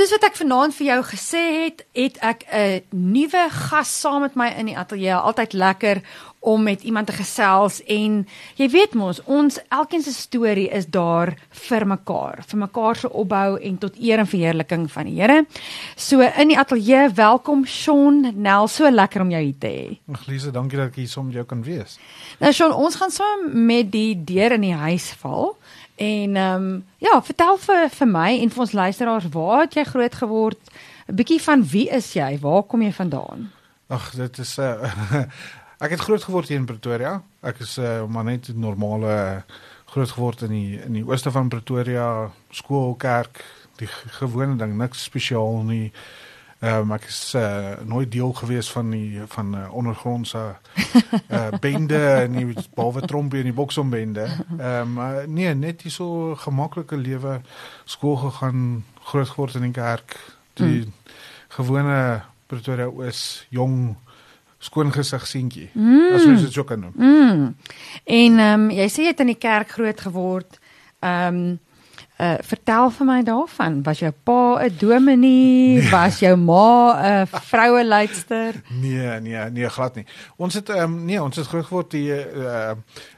Soos wat ek vanaand vir jou gesê het, het ek 'n nuwe gas saam met my in die ateljee. Altyd lekker om met iemand te gesels en jy weet mos, ons elkeen se storie is daar vir mekaar, vir mekaar se opbou en tot eer en verheerliking van die Here. So in die ateljee, welkom Shaun Nel, so lekker om jou hier te hê. Glise, dankie dat ek hier saam met jou kan wees. Nou Shaun, ons gaan saam met die deur in die huis val. En ehm um, ja, vertel vir vir my en vir ons luisteraars, waar het jy groot geword? 'n Bietjie van wie is jy? Waar kom jy vandaan? Ag, dit is 'n uh, Ek het groot geword hier in Pretoria. Ek is uh, maar net 'n normale groot geword in die in die ooste van Pretoria, skool, kerk, die gewone ding, niks spesiaal nie. Ehm um, ek is uh, nooit deel gewees van die van uh, ondergrondse uh, bende en die behalwe trompie en die boksombende. Ehm um, uh, nee, net die so gemaklike lewe skool gegaan, groot geword in die kerk. Die mm. gewone Pretoria is jong skoon gesig seentjie. Mm. As jy dit so kan noem. Mm. En ehm um, jy sê jy het in die kerk groot geword. Ehm um, Uh, vertel vir my daarvan. Was jou pa 'n dominee? Nee. Was jou ma 'n vroue leidster? Nee, nee, nee, glad nie. Ons het ehm um, nee, ons het groot geword die uh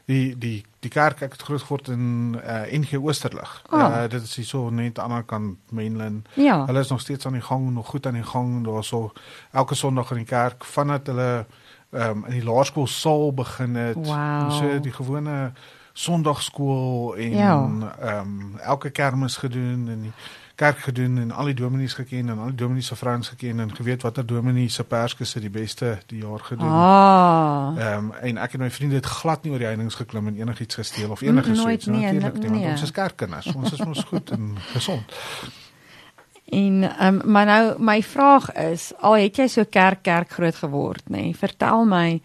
die die die kerk ek het groot geword in uh NG Oosterlig. Oh. Uh dit is so net aan die ander kant mainland. Ja. Hulle is nog steeds aan die gang, nog goed aan die gang. Daar so elke Sondag in die kerk vandat hulle ehm um, in die laerskool saal begin het. Wow. So die gewone Sondagskool en ja. ehm ja. um, elke kermis gedoen en die kerk gedoen en al die dominees geken en al die dominees se vrouens geken en geweet watter dominee se perske se die beste die jaar gedoen. Ah. Ehm um, en ek en my vriende het glad nie oor die heininge geklim en enigiets gesteel of enigiets so iets nie, natuurlik nie. Nee. Ons is kerkkinders. Ons is mos goed en gesond. En ehm um, maar nou my vraag is, al het jy so kerk kerk groot geword, nê? Nee, vertel my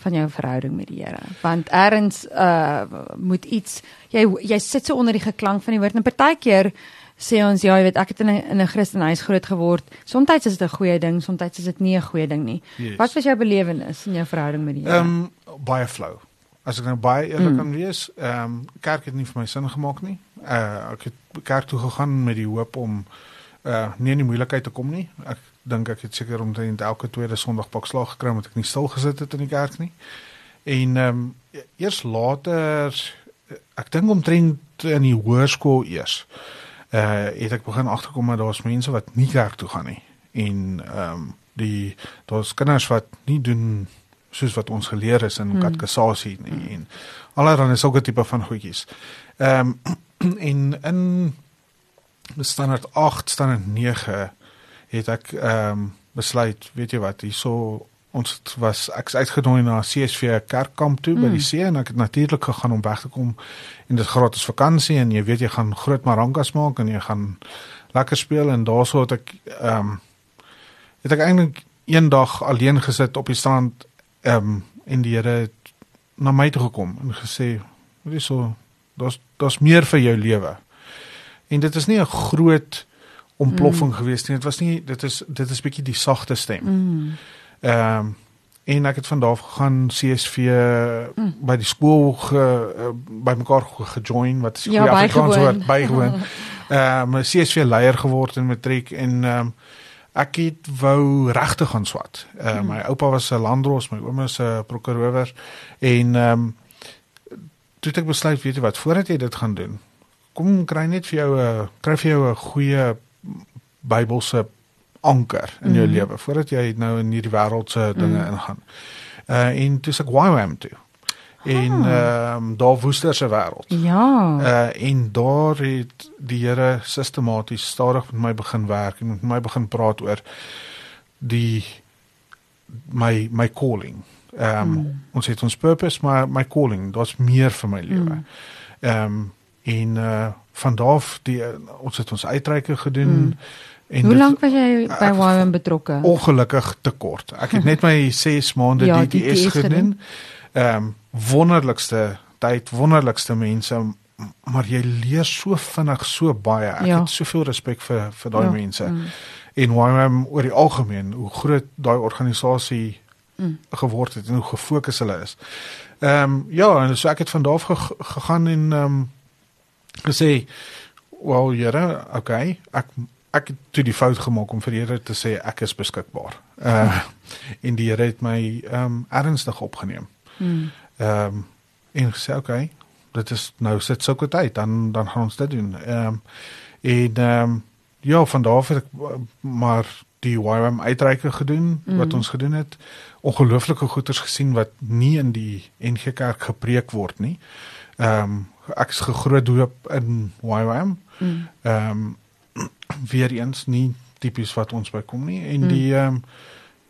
van jou verhouding met die Here. Want eers uh moet iets jy jy sit so onder die geklank van die woord en partykeer sê ons ja, jy weet ek het in 'n in 'n Christenhuis groot geword. Somstyds is dit 'n goeie ding, somstyds is dit nie 'n goeie ding nie. Yes. Wat was jou belewenis in jou verhouding met die Here? Ehm um, baie flow. As ek nou baie eerlik mm. kan wees, ehm um, kerk het nie vir my sin gemaak nie. Uh ek het kerk toe gegaan met die hoop om uh nie in die moeilikheid te kom nie. Ek dink ek het seker omtrent elke tweede Sondag pak slag gekry omdat ek nie stil gesit het in die kerk nie. En ehm um, eers later ek dink omtrent in die hoërskool eers uh het ek begin agterkom dat daar's mense wat nie kerk toe gaan nie. En ehm um, die daar's kinders wat nie doen soos wat ons geleer is in hmm. nie hmm. en allerlei sulke tipe van goedjies. Ehm um, en in standaard 8 standaard 9 het ek ehm um, besluit, weet jy wat, hierso ons was ek's uitgenooi na CSV kerkkamp toe mm. by die mm. see en ek het natuurlik gegaan om weg te kom en dit gratis vakansie en jy weet jy gaan groot marangas maak en jy gaan lekker speel en daarso het ek ehm um, het ek eintlik een dag alleen gesit op die strand ehm um, en die Here het na my toe gekom en gesê, "Wat is so? Daar's daar's meer vir jou lewe." En dit is nie 'n groot ontploffing mm. geweest nie. Dit was nie dit is dit is bietjie die sagte stem. Mm. Ehm mm. um, en ek het van daar af gegaan CSV mm. by die skool ge, uh, by mekaar gejoin wat is ja, Afrikaans woord bygewoon. Ehm um, CSV leier geword in matriek en ehm um, ek het wou regtig gaan swat. Ehm uh, mm. my oupa was 'n landdros, my ouma is 'n prokureur en ehm um, toe het ek besluit weet jy wat voordat jy dit gaan doen kom kry net vir jou 'n kry vir jou 'n goeie Bybelse anker in jou mm. lewe voordat jy nou in hierdie wêreldse dinge mm. ingaan. Uh en dis ek YWAM toe. En ah. ehm um, daar woester se wêreld. Ja. Uh en daar het die Here sistematies stadig met my begin werk en met my begin praat oor die my my calling. Ehm um, mm. ons het ons purpose maar my calling, daar's meer vir my lewe. Mm. Ehm mm. um, en uh van daar die ons het ons uitreike gedoen. Mm En Hoe lank was jy by YWAM betrokke? Ongelukkig te kort. Ek het net my 6 maande ja, DTS gedoen. Ehm um, wonderlikste tyd, wonderlikste mense, maar jy leer so vinnig so baie. Ek ja. het soveel respek vir vir daai ja. mense. Mm. En YWAM oor die algemeen, hoe groot daai organisasie mm. geword het en hoe gefokus hulle is. Ehm um, ja, en so ek het van daar af gegaan en ehm um, gesê, "Wel, Here, okay, ek ek het toe die fout gemaak om vir die Here te sê ek is beskikbaar. Uh en die Here het my ehm um, ernstig opgeneem. Mm. Ehm um, en gesê okay, dit is nou sit sulke tyd dan dan gaan ons dit doen. Ehm um, en ehm um, ja, van daar af het ek uh, maar die YWAM uitreike gedoen mm. wat ons gedoen het. Ongelooflike goeders gesien wat nie in die NG Kerk gepreek word nie. Ehm um, ek is gegroot doop in YWAM. Mm. Ehm um, weer eens nie tipies wat ons bykom nie en die ehm um,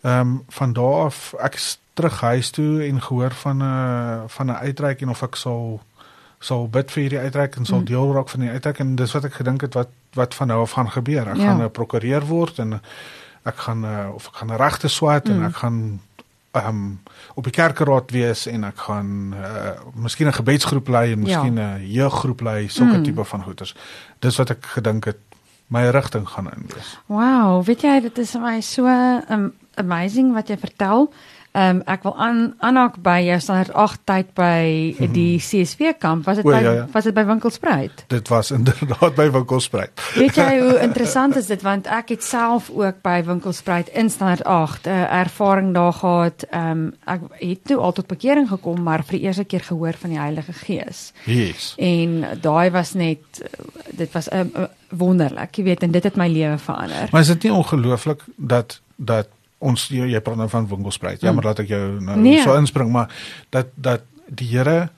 ehm um, van daar af ek terug huis toe en gehoor van 'n uh, van 'n uitreik en of ek sal sal bid vir hierdie uitreik en sal Mm. deel raak van die uitreik en dis wat ek gedink het wat wat van nou af gaan gebeur. Ek Ja. gaan 'n prokureur word en ek gaan uh, of ek gaan 'n regte swat en Mm. ek gaan ehm um, op die kerkraad wees en ek gaan uh, miskien 'n gebedsgroep lei en miskien 'n jeuggroep lei, sulke Mm. tipe van goeters. Dis wat ek gedink het my rigting gaan in wees. Wow, weet jy dit is vir my so um, amazing wat jy vertel. Ehm um, ek wil aan aanhaak by jou standaard 8 tyd by die CSV kamp. Was dit O, by ja, ja. was dit by Winkelspruit? Dit was inderdaad by Winkelspruit. Weet jy hoe interessant is dit want ek het self ook by Winkelspruit in standaard 8 'n uh, ervaring daar gehad. Ehm um, ek het toe al tot bekering gekom, maar vir die eerste keer gehoor van die Heilige Gees. Yes. En daai was net eh, dit was 'n um, uh, wonderlik, jy weet, en dit het my lewe verander. Maar is dit nie ongelooflik dat dat ons jy, jy praat nou van Winkelspruit. Jammer Mm. dat ek jou nou Nee. so inspring, maar dat dat die Here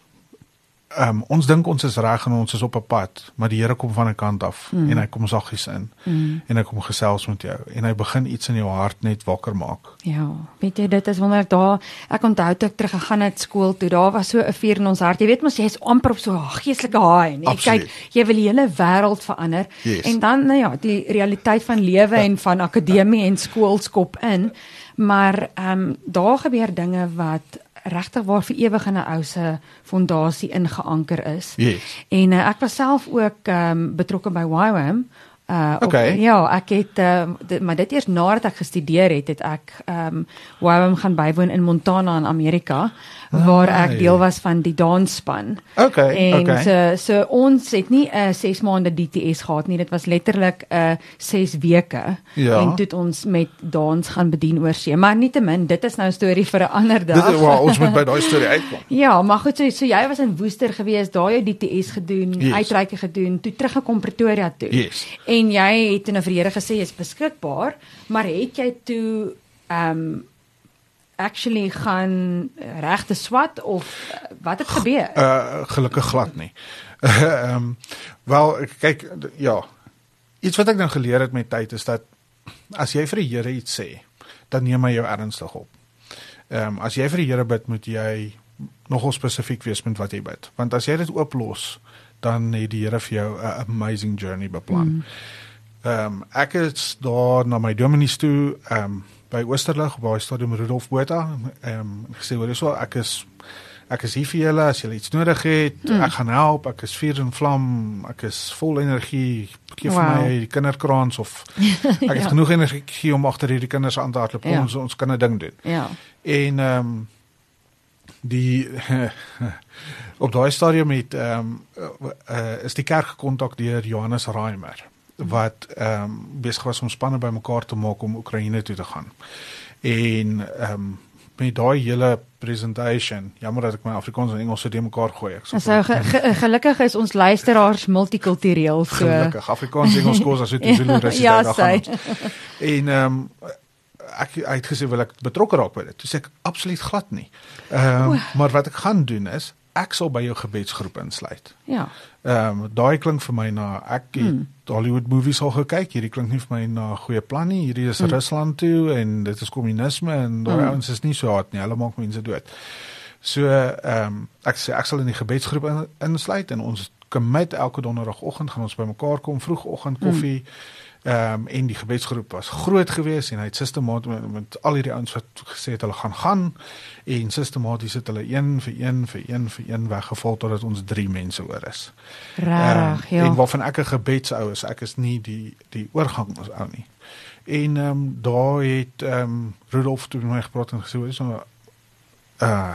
ehm um, ons dink ons is reg en ons is op 'n pad, maar die Here kom van 'n kant af Mm. en hy kom saggies in Mm. en hy kom gesels met jou en hy begin iets in jou hart net wakker maak. Ja, weet jy dit is wonderlik daar. Ek onthou toe ek terug gegaan het skool toe, daar was so 'n vuur in ons hart. Jy weet mos jy's amper op so 'n geestelike haai, nee. Absoluut. Kyk, jy wil die hele wêreld verander. Yes. En dan nou ja, die realiteit van lewe en van akademie en skool skop in. Maar ehm um, daar gebeur dinge wat regtig waar vir ewig in 'n ou se fondasie ingeanker is. Yes. En uh, ek was self ook ehm um, betrokke by YWAM. Uh op- Okay. ja, ek het ehm dit, maar dit eers nadat ek gestudeer het, het ek ehm um, YWAM gaan bywoon in Montana in Amerika waar ek deel was van die dansspan. Okay, En okay. so so ons het nie 'n uh, 6 maande DTS gehad nie. Dit was letterlik 'n uh, 6 weke. Ja. En toe het ons met dans gaan bedien oor see. Maar nietemin, dit is nou 'n storie vir 'n ander dag. Dit well, ons moet by daai storie uitkom. Ja, maar goed, so, so jy was in Woester gewees, daar jou DTS gedoen, Yes. uitreike gedoen, toe teruggekom Pretoria toe. Yes. En jy het toe nou vir die Here gesê jy's beskikbaar, maar het jy toe ehm um, actually gaan regte swat of uh, wat het gebeur? Uh gelukkig glad nie. Ehm um, wel kyk ja. Iets wat ek nou geleer het met tyd is dat as jy vir die Here iets sê, dan neem hy jou ernstig op. Ehm um, as jy vir die Here bid, moet jy nogal spesifiek wees met wat jy bid. Want as jy dit ooplos, dan het die Here vir jou 'n amazing journey beplan. Mm. Ehm um, ek is daar na my dominees toe ehm um, by Oosterlig by stadium Rudolf Botha ehm um, gesê hoor so ek is ek is hier vir julle as julle iets nodig het Mm. ek gaan help ek is vuur en vlam ek is vol energie gee vir Wow. my die kinderkraans of ek het Ja. genoeg energie om agter hierdie kinders aan te hardloop Ja. ons ons kan 'n ding doen Ja. en ehm um, die op daai stadium het ehm um, uh, uh, is die kerk gekontak deur Johannes Raimer wat ehm um, besig was om spanne bymekaar te maak om Oekraïne toe te gaan. En ehm um, met daai hele presentation, jammer dat ek my Afrikaans en Engels so de mekaar gooi. Ek So ge, ge, gelukkig is ons luisteraars multikultureel so. gelukkig Afrikaans Engels kos as dit Zulu Russies Ja, daar gaan ons. En ehm um, ek hy het gesê wil ek betrokke raak by dit. Toe sê ek absoluut glad nie. Ehm um, maar wat ek gaan doen is ek sal by jou gebedsgroep insluit. Ja. Ehm um, daai klink vir my na ek het Hmm. Hollywood movies al gekyk. Hierdie klink nie vir my na 'n goeie plan nie. Hierdie is Hmm. Rusland toe en dit is kommunisme en daai Hmm. ouens is nie so hard nie. Hulle maak mense dood. So ehm um, ek sê ek sal in die gebedsgroep in, insluit en ons commit elke donderdagoggend gaan ons bymekaar kom vroegoggend koffie. Ehm um, en die gebedsgroep was groot geweest en hy het sistematies met, met al hierdie ouens wat gesê het hulle gaan gaan en sistematies het hulle een vir een vir een vir een weggeval totdat ons 3 mense oor is. Regtig, Ehm, ja. En waarvan ek 'n gebedsou is, ek is nie die die oorgang as ou nie. En ehm um, daar het ehm um, Rudolf toe my gepraat en gesê is nou uh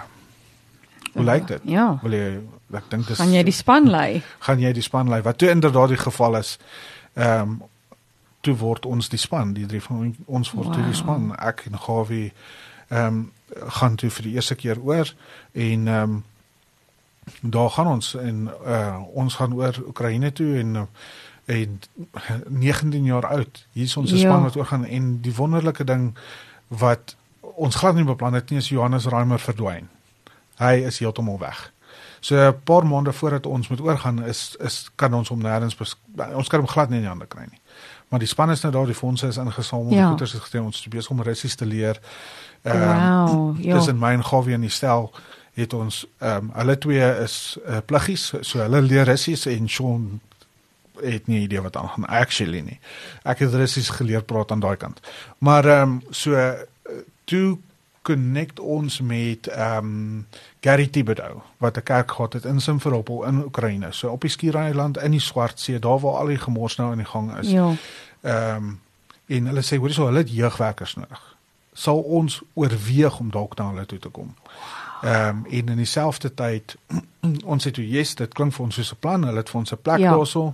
hoe lyk dit? Ja. Wil jy ek dink dis Gaan jy die span lei? gaan jy die span lei wat toe inderdaad die geval is. Ehm um, toe word ons die span, die drie van ons word wow. toe die span. Ek en Gawie ehm um, gaan toe vir die eerste keer oor en ehm um, daar gaan ons en uh, ons gaan oor Oekraïne toe en en 19 jaar oud. Hier is ons ja. span wat oor gaan en die wonderlike ding wat ons glad nie beplan het nie is Johannes Raimer verdwyn. Hy is heeltemal weg. So 'n paar maande voordat ons moet oorgaan is is kan ons hom nêrens ons kan hom glad nie in die hande kry nie. Maar die span is nou daar, die fondse is ingesamel, ja. die goeders is gestel, ons is besig om Russies te leer. Ehm wow, ja. dis in myn Gawie en die stel het ons ehm um, hulle twee is uh, pluggies, so hulle leer Russies en Sean het nie idee wat aangaan actually nie. Ek het Russies geleer praat aan daai kant. Maar ehm um, so uh, toe connect ons met ehm um, Gary Thibodeau wat 'n kerk gehad het in Simferopol in Oekraïne. So op die Skiereiland in die Swartsee, daar waar al die gemors nou aan die gang is. Ja. Ehm um, en hulle sê hoorie so hulle het jeugwerkers nodig. Sal ons oorweeg om dalk na hulle toe te kom. Ehm um, en in dieselfde tyd ons het toe yes, dit klink vir ons soos 'n plan. Hulle het vir ons 'n plek ja. daarso.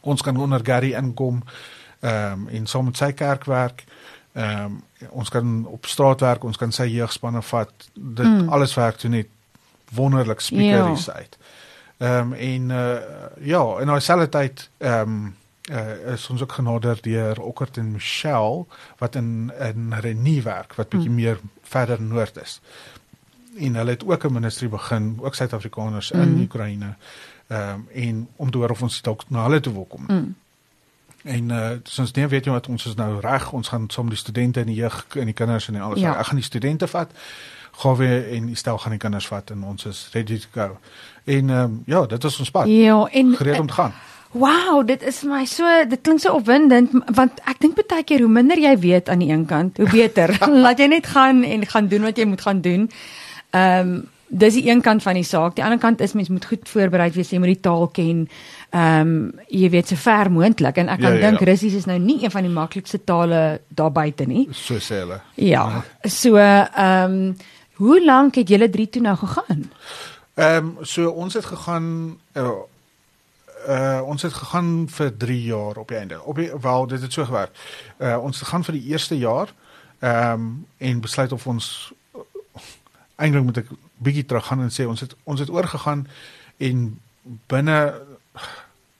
Ons kan onder Gary inkom. Ehm um, en saam met sy kerk werk. Ehm um, ons kan op straat werk, ons kan sy jeugspanne vat. Dit mm. alles werk toe net wonderlik speakeries ja. uit. Ehm um, en uh, ja, in daai selfde tyd ehm um, uh, is ons ook genader deur Okkert en Michelle wat in in Renie werk wat bietjie mm. meer verder noord is. En hulle het ook 'n ministry begin, ook Suid-Afrikaners mm. in Oekraïne. Ehm um, en om te hoor of ons dalk na hulle toe wil kom. Mm. En uh soos net weet jy wat ons is nou reg, ons gaan saam die studente en die jeug en die kinders en alles. Ja. Ek gaan die studente vat. Gaan we en stel gaan die kinders vat en ons is ready to go. En ehm um, ja, dit is ons pad. Ja, en gereed om te gaan. Wow, dit is my so dit klink so opwindend want ek dink baie keer hoe minder jy weet aan die een kant, hoe beter. Laat jy net gaan en gaan doen wat jy moet gaan doen. Ehm um, dis die een kant van die saak. Die ander kant is mens moet goed voorberei wees, jy moet die taal ken. Ehm um, jy weet so ver moontlik en ek kan ja, ja, dink ja. Russies is nou nie een van die maklikste tale daar buite nie. So sê hulle. Ja. So ehm um, hoe lank het julle drie toe nou gegaan? Ehm um, so ons het gegaan uh, uh ons het gegaan vir 3 jaar op die einde. Op die, wel dit het so gewerk. Uh ons het gegaan vir die eerste jaar ehm um, en besluit of ons eintlik moet ek bietjie terug gaan en sê ons het ons het oorgegaan en binne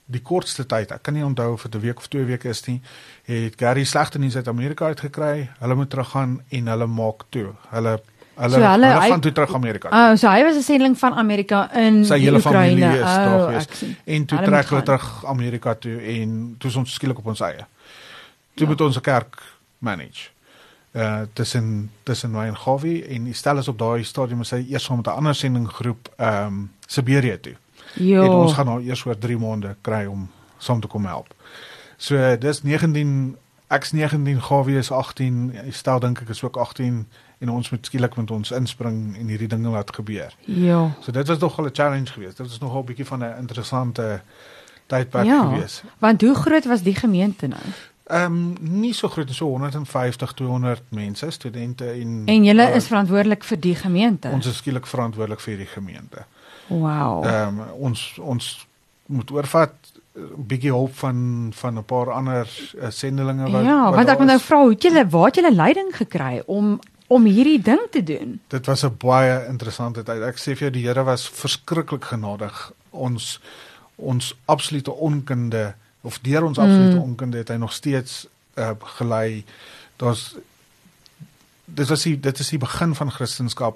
die kortste tyd, ek kan nie onthou of dit 'n week of 2 weke is nie, het Gary slegte nuus uit Amerika uitgekry. Hulle moet teruggaan en hulle maak toe. Hulle hulle, so hulle, hulle gaan toe terug Amerika. Oh, so hy was 'n sendeling van Amerika in Sy hele familie is oh, daar gewees. En toe hulle trek hulle terug Amerika toe en toe ons skielik op ons eie. Toe ja. moet ons 'n kerk manage uh tussen tussen my en Gawie en die stel is op daai stadium is hy eers saam met 'n ander sendinggroep ehm um, Siberië toe. Ja. En ons gaan nou eers oor 3 maande kry om saam te kom help. So dis 19 ek's 19 Gawie is 18, die stel dink ek is ook 18 en ons moet skielik met ons inspring en hierdie dinge laat gebeur. Ja. So dit was nogal 'n challenge geweest. Dit was nogal 'n bietjie van 'n interessante tydperk ja, geweest. Want hoe groot was die gemeente nou? Ehm um, nie so groot so 150 200 mense studente en En julle uh, is verantwoordelik vir die gemeente. Ons is skielik verantwoordelik vir die gemeente. Wow. Ehm um, ons ons moet oorvat uh, bietjie hulp van van 'n paar ander uh, sendelinge wat Ja, wat want ek moet nou vra hoe julle waar het julle leiding gekry om om hierdie ding te doen? Dit was 'n baie interessante tyd. Ek sê vir jou die Here was verskriklik genadig. Ons ons absolute onkunde of deur ons absolute mm. onkunde het hy nog steeds uh, gelei. Daar's dis was die dit is die begin van Christendom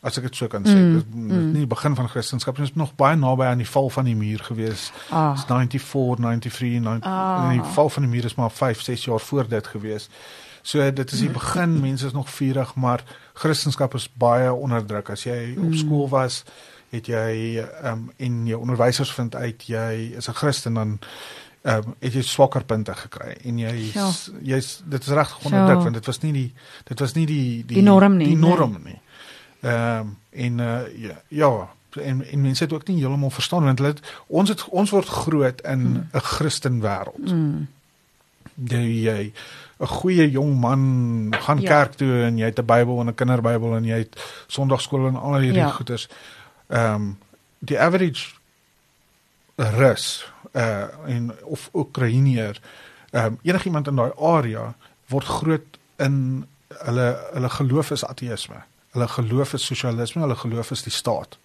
as ek dit so kan sê. Mm. Dis mm. nie die begin van Christendom nie, is nog baie naby aan die val van die muur gewees. Ah. 94, 93, 90, ah. die val van die muur is maar 5, 6 jaar voor dit gewees. So dit is die begin, mense is nog vurig, maar Christendom is baie onderdruk. As jy mm. op skool was, het jy ehm um, en jou onderwysers vind uit jy is 'n Christen dan ehm um, het jy swakker punte gekry en jy jy's dit is reg onderdruk want dit was nie die dit was nie die die, die norm nie die norm nie. Ehm um, en uh, ja ja en en mense het ook nie heeltemal verstaan want hulle ons het ons word groot in. 'n mm. Christen wêreld. Mm. jy 'n goeie jong man gaan ja. kerk toe en jy het 'n Bybel en 'n kinderbybel en jy het Sondagskool en al hierdie ja. goeders ehm um, die average rus uh in of Oekraïner Ehm um, enigiemand in daai area word groot in hulle hulle geloof is ateïsme. Hulle geloof is sosialisme, hulle geloof is die staat.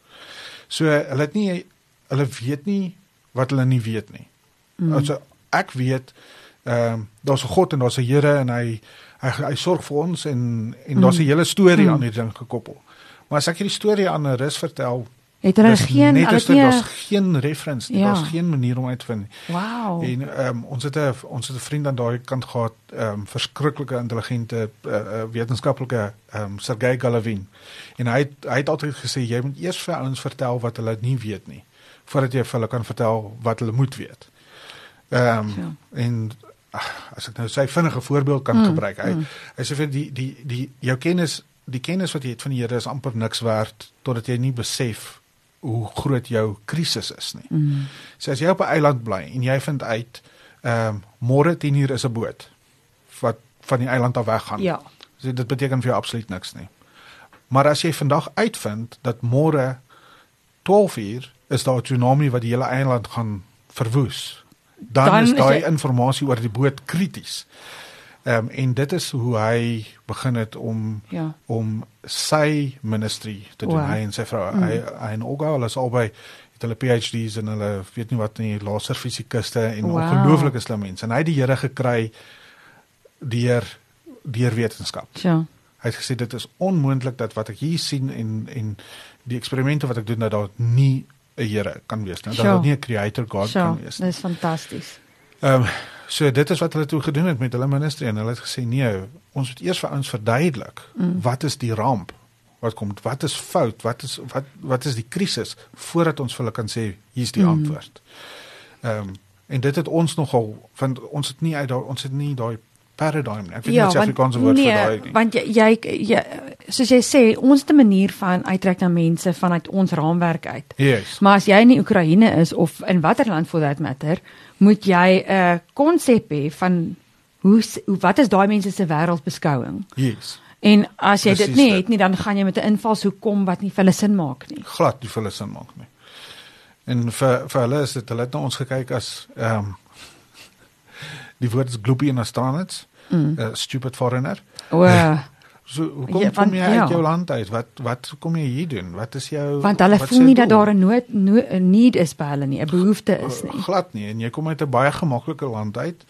So hulle het nie hulle weet nie wat hulle nie weet nie. Mm. Also ek weet ehm um, daar's 'n God en daar's 'n Here en hy hy, hy sorg vir ons en en daar's 'n mm. hele storie mm. aan hierdie ding gekoppel. Maar as ek hierdie storie aan 'n rus vertel, het hulle geen hulle het daar's geen reference nie, ja. daar's geen manier om uit te vind. Wow. En ehm um, ons het 'n ons het 'n vriend aan daai kant gehad, ehm um, verskriklike intelligente uh, uh, wetenskaplike ehm um, Sergey Galavin. En hy het, hy het altyd gesê jy moet eers vir ouens vertel wat hulle nie weet nie voordat jy vir hulle kan vertel wat hulle moet weet. Ehm um, ja. en ach, as ek nou sy vinnige voorbeeld kan mm, gebruik. Hy mm. hy sê vir die die die jou kennis die kennis wat jy het van die Here is amper niks werd totdat jy nie besef hoe groot jou krisis is nie. Mm. So as jy op 'n eiland bly en jy vind uit ehm um, môre 10:00 is 'n boot wat van die eiland af weggaan. Ja. So dit beteken vir jou absoluut niks nie. Maar as jy vandag uitvind dat môre 12:00 is daar 'n tsunami wat die hele eiland gaan verwoes, dan, dan is daai jy... inligting oor die boot krities. Ehm um, en dit is hoe hy begin het om ja. om sy ministry te doen. Wow. Hy en sy vrou, mm. hy, hy en Olga, hulle is albei het hulle PhD's en hulle weet nie wat nie, laserfisikuste en wow. ongelooflike slim mense. En hy het die Here gekry deur deur wetenskap. Ja. Hy het gesê dit is onmoontlik dat wat ek hier sien en en die eksperimente wat ek doen dat daar nie 'n Here kan wees nie. Dat daar nie 'n creator God sure. kan wees nie. Dis fantasties. Ehm um, so dit is wat hulle toe gedoen het met hulle ministry en hulle het gesê nee, ons moet eers vir ons verduidelik mm. wat is die ramp wat kom, wat is fout, wat is wat wat is die krisis voordat ons vir hulle kan sê hier's die mm. antwoord. Ehm um, en dit het ons nogal van ons het nie uit daai ons het nie daai paradigm nie. Ek weet ja, nie Afrikaanse woord nee, vir daai nie. Want jy jy, jy soos jy sê, ons het 'n manier van uittrek na mense vanuit ons raamwerk uit. Yes. Maar as jy in die Oekraïne is of in watter land for that matter, moet jy 'n konsep hê van hoe, hoe wat is daai mense se wêreldbeskouing? Yes. En as jy Precies dit nie het nie, dan gaan jy met 'n invalshoek kom wat nie vir hulle sin maak nie. Glad nie vir hulle sin maak nie. En vir vir hulle is dit hulle het na ons gekyk as ehm um, die woord is gloopy in Australians. Mm. Uh, stupid foreigner. O. So, hoe kom, ja, van, kom jy uit ja. jou land uit? Wat wat kom jy hier doen? Wat is jou Want hulle voel nie dat daar 'n nood 'n need is by hulle nie, 'n behoefte is nie. Glad nie en jy kom uit 'n baie gemaklike land uit.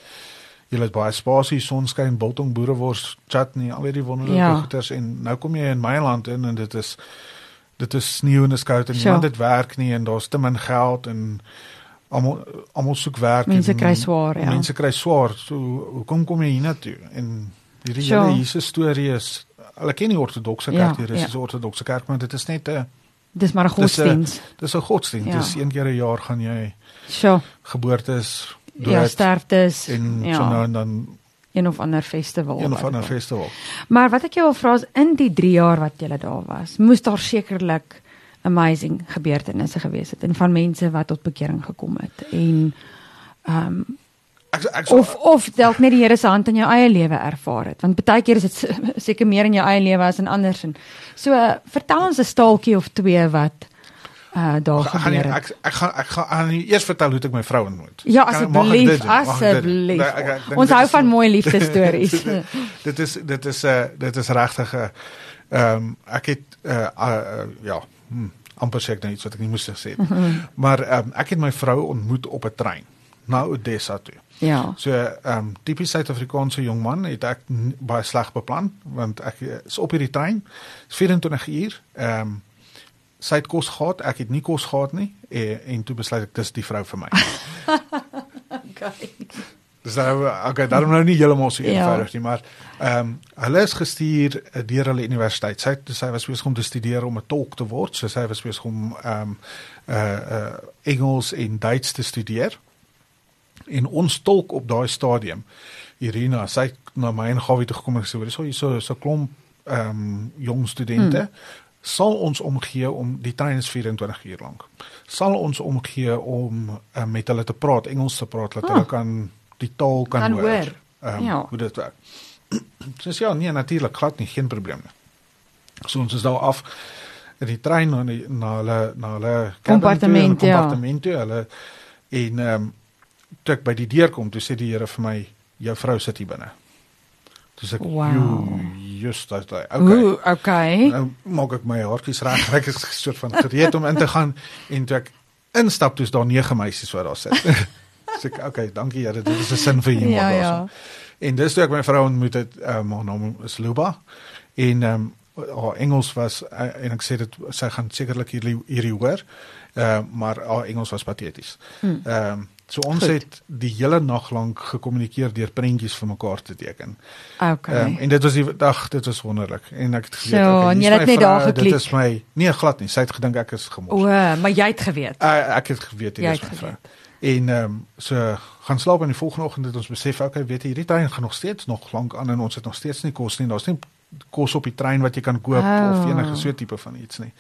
Jy het baie spasie, sonskyn, biltong, boerewors, chutney, al hierdie wonderlike ja. goeders en nou kom jy in my land in en dit is dit is sneeu en skout en niemand het werk nie en daar's te min geld en almal almal soek werk mense en, kry swaar ja. mense kry swaar. So hoekom kom jy hiernatoe? En hierdie hele Jesus storie is hulle ken die ortodokse kerk hier ja, is ja. die ortodokse kerk maar dit is net 'n dis maar 'n godsdiens dis 'n godsdiens ja. dis een keer 'n jaar gaan jy so geboortes dood ja sterftes en ja. so nou en dan een of ander festival een of ander festival. Maar wat ek jou wil vra is in die 3 jaar wat jy daar was moes daar sekerlik amazing gebeurtenisse gewees het en van mense wat tot bekering gekom het en ehm um, ek, ek, of of dalk net die Here se hand in jou eie lewe ervaar het want baie keer is dit seker meer in jou eie lewe as in ander se. So uh, vertel ons 'n staaltjie of twee wat uh daar gebeur het. Ek ek gaan ek gaan aan eers vertel hoe ek my vrou ontmoet. Ja, asseblief, asseblief. Ons hou van mooi liefdesstories. dit is dit is 'n uh, dit is regtig 'n ehm um, ek het uh, uh, ja, hmm, amper sê ek nou iets wat ek nie moes gesê het. maar um, ek het my vrou ontmoet op 'n trein na Odessa toe. Ja. So ehm um, tipies Suid-Afrikaanse jong man het ek baie sleg beplan want ek is op hierdie trein 24 uur. Ehm um, sy het kos gehad, ek het nie kos gehad nie en, en toe besluit ek dis die vrou vir my. okay. Dis nou okay, daarom nou nie heeltemal so ja. eenvoudig ja. nie, maar ehm um, hulle is gestuur uh, deur hulle universiteit. Sy sy was besig om te studeer om 'n tolk te word, so sy was besig om ehm um, uh uh Engels en Duits te studeer. En ons tolk op daai stadium, Irina, sy na my en Gawie toe gekom en gesê, "Dis so so so klomp ehm um, jong studente." Hmm sal ons omgee om die trein is 24 uur lank. Sal ons omgee om uh, met hulle te praat, Engels te praat, dat oh. hulle kan die taal kan, kan hoor. hoor. Um, ja. Hoe dit werk. Dis ja, nee, natuurlik glad nie, geen probleem nie. So ons is daar af in die trein na die, na hulle na hulle kompartement, kompartement ja. hulle en ehm um, toe ek by die deur kom, toe sê die Here vir my jou vrou sit hier binne. Dis ek Wow. just dat okay. Ooh, okay. Nou maak ek my hartjies reg. Ek is soort van gereed om in te gaan en toe ek instap, toe's daar nege meisies wat daar sit. Sê ek okay, dankie Here, dit is 'n sin vir humor Ja, daarso. ja. En dis toe ek my vrou ontmoet het, um, haar naam is Luba. En ehm um, haar Engels was uh, en ek sê dit sy gaan sekerlik hierdie hierdie hoor. Uh, maar haar Engels was pateties. Hmm. Ehm um, so ons Goed. het die hele nag lank gekommunikeer deur prentjies vir mekaar te teken. Okay. Ehm, en dit was die dag, dit was wonderlik. En ek het geweet So, en hier's jy het net daar geklik? Dit is my nee, glad nie. Sy het gedink ek is gemors. o, maar jy het geweet. Uh, ek het geweet dit is my vrou. geweet. En ehm um, so gaan slaap en die volgende oggend het ons besef okay, weet jy, hierdie trein gaan nog steeds nog lank aan en ons het nog steeds nie kos nie. Daar's nie kos op die trein wat jy kan koop Oh. of enige so tipe van iets nie.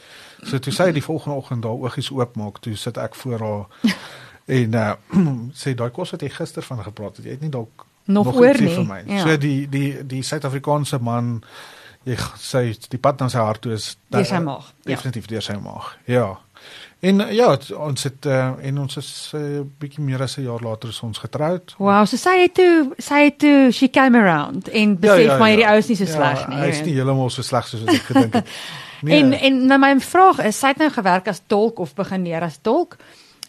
So toe sy die volgende oggend daar oogies oopmaak, toe sit ek voor haar en uh, sê daai kos wat jy gister van gepraat het, jy het nie dalk Nog nog oor nie. vir my. Ja. So die die die Suid-Afrikaanse man jy sy die pad na sy hart toe is Deur sy maag, ja. Definitief deur sy maag. Ja. En uh, ja, het- ons het uh, en ons is 'n uh, bietjie meer as 'n jaar later is ons getroud. Wow, so sy het toe sy het toe she came around en besef maar hierdie ou is nie so sleg nie. Ja, Hy is nie heeltemal so sleg soos wat ek gedink het. Nee. En en nou my vraag is, sy het nou gewerk as tolk of begin leer as tolk.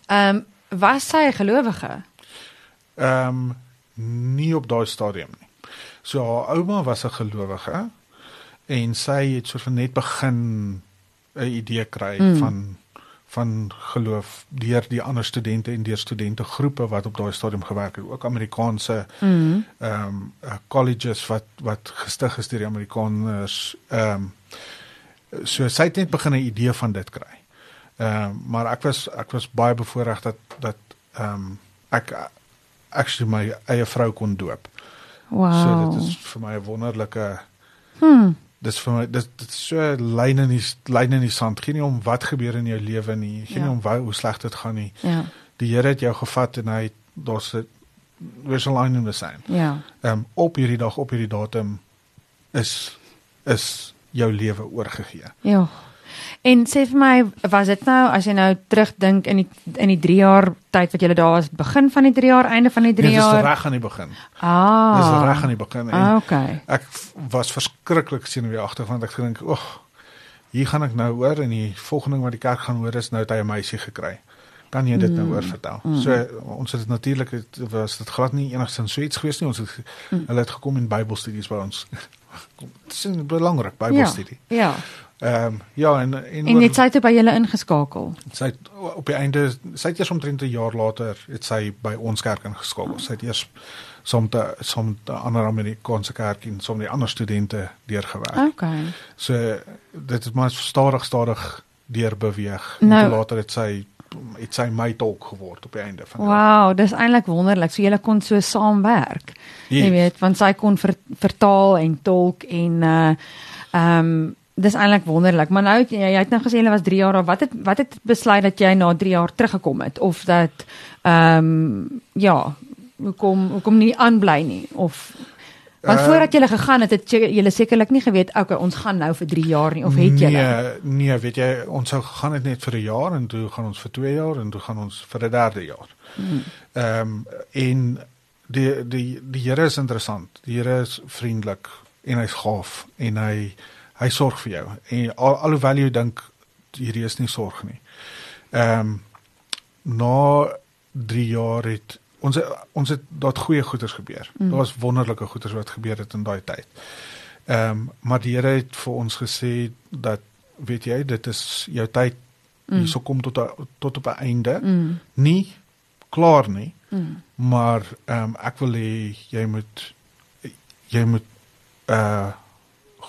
Ehm um, was sy 'n gelowige? Ehm um, nie op daai stadium nie. So haar ouma was 'n gelowige en sy het soort van net begin 'n idee kry mm. van van geloof deur die ander studente en deur studente groepe wat op daai stadium gewerk het, ook Amerikaanse Mhm. ehm um, uh, colleges wat wat gestig is deur die Amerikaners ehm um, so sy het net begin 'n idee van dit kry. Ehm um, maar ek was ek was baie bevoorreg dat dat ehm um, ek actually my eie vrou kon doop. Wow. So dit is vir my 'n wonderlike hmm. Dis vir my dis dit so lyn in die lyn in die sand. Geen nie om wat gebeur in jou lewe nie. Geen Ja. nie om wou, hoe sleg dit gaan nie. Ja. Die Here het jou gevat en hy daar's 'n a line in the sand. Ja. Ehm um, op hierdie dag op hierdie datum is is jou lewe oorgegee. Ja. En sê vir my, was dit nou as jy nou terugdink in die in die 3 jaar tyd wat jy daar was, begin van die 3 jaar, einde van die 3 Nee, dis jaar? reg aan die begin. Ah. Dis reg aan die begin Ah, okay. ek was verskriklik senuweeagtig want ek gedink, "Ag, hier gaan ek nou hoor en die volgende ding wat die kerk gaan hoor is nou het hy 'n meisie gekry." Kan jy dit nou Mm, oor vertel? mm. So ons het natuurlik het was dit glad nie enigsins so iets gewees nie. Ons het Mm. hulle het gekom in Bybelstudies by ons. Dit is belangrik Bybelstudie. Ja. Ehm ja en en, En net sy het by julle ingeskakel. Sy het op die einde sy het eers omtrent 'n jaar later het sy by ons kerk ingeskakel. Sy het eers som te som te ander Amerikaanse kerk en som die ander studente deurgewerk. Okay. So dit het maar stadig stadig deur beweeg. Nou- en toe later het sy het sy my tolk geword op die einde van die. Wow, dis eintlik wonderlik. So julle kon so saamwerk. Jy Yes. weet, want sy kon ver, vertaal en tolk en uh ehm dis eintlik wonderlik. Maar nou jy, jy het nou gesê jy was 3 jaar daar. Wat het wat het besluit dat jy na 3 jaar teruggekom het of dat ehm ja, hoekom hoekom nie aanbly nie of want Eh, voordat jy gegaan het, het jy sekerlik nie geweet okay, ons gaan nou vir 3 jaar nie of het jy? Nee, nee, weet jy, ons sou gegaan het net vir 'n jaar en toe gaan ons vir 2 jaar en toe gaan ons vir 'n derde jaar. Hmm. Ehm en die die die Here is interessant. Die Here is vriendelik en hy's gaaf en hy hy sorg vir jou. En al, alhoewel jy dink hierdie is nie sorg nie. Ehm na 3 jaar het ons ons het daar goeie goeders gebeur. Mm. Daar was wonderlike goeders wat gebeur het in daai tyd. Ehm maar die Here het vir ons gesê dat weet jy dit is jou tyd Mm. hierso kom tot a, tot op 'n einde. Mm. Nie klaar nie, Mm. maar ehm um, ek wil hê jy moet jy moet uh